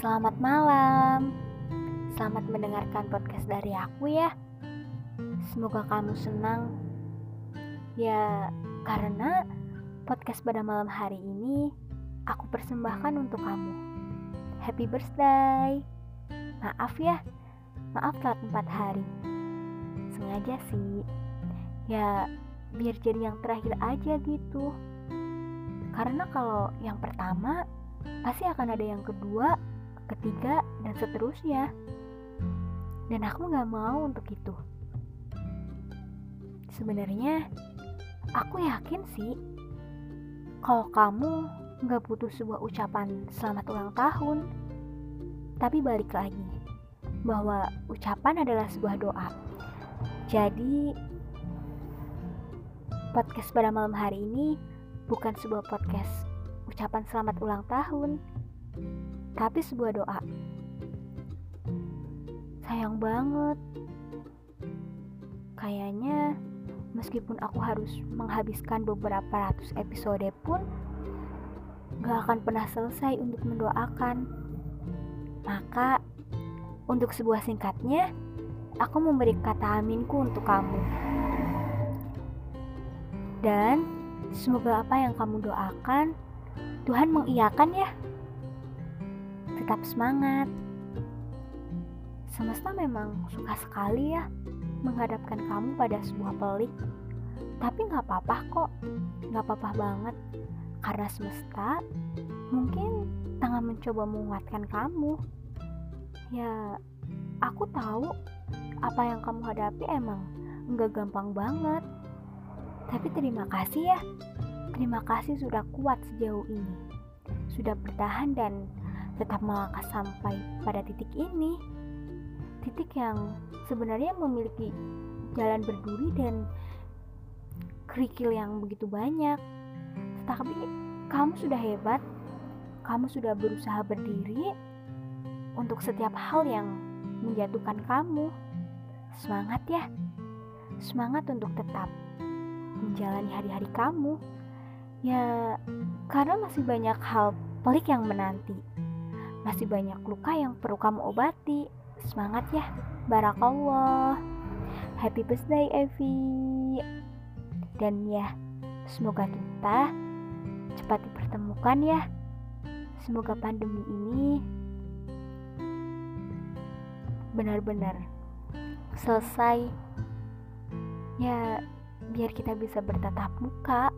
Selamat malam. Selamat mendengarkan podcast dari aku ya. Semoga kamu senang. Ya, karena podcast pada malam hari ini aku persembahkan untuk kamu. Happy birthday. Maaf ya. Maaf telat 4 hari. Sengaja sih. Ya, biar jadi yang terakhir aja gitu. Karena kalau yang pertama pasti akan ada yang kedua, ketiga, dan seterusnya. Dan aku gak mau untuk itu. Sebenarnya, aku yakin sih, kalau kamu gak butuh sebuah ucapan selamat ulang tahun. Tapi balik lagi, bahwa ucapan adalah sebuah doa. Jadi, podcast pada malam hari ini bukan sebuah podcast ucapan selamat ulang tahun, tapi sebuah doa. Sayang banget. Kayaknya meskipun aku harus menghabiskan beberapa ratus episode pun gak akan pernah selesai untuk mendoakan. Maka untuk sebuah singkatnya, aku memberi kata aminku untuk kamu. Dan Semoga apa yang kamu doakan, Tuhan mengiyakan ya. Tetap semangat. Semesta memang suka sekali ya menghadapkan kamu pada sebuah pelik. Tapi nggak apa-apa kok, nggak apa-apa banget. Karena semesta mungkin tengah mencoba menguatkan kamu. Ya, aku tahu apa yang kamu hadapi emang nggak gampang banget. Tapi terima kasih ya. Terima kasih sudah kuat sejauh ini. Sudah bertahan dan tetap melangkah sampai pada titik ini. Titik yang sebenarnya memiliki jalan berduri dan kerikil yang begitu banyak. Tetapi kamu sudah hebat. Kamu sudah berusaha berdiri untuk setiap hal yang menjatuhkan kamu. Semangat ya. Semangat untuk tetap menjalani hari-hari kamu. Ya, karena masih banyak hal pelik yang menanti. Masih banyak luka yang perlu kamu obati. Semangat ya, barakallah. Happy birthday Evi. Dan ya, semoga kita cepat dipertemukan ya. Semoga pandemi ini benar-benar selesai. Ya, biar kita bisa bertatap muka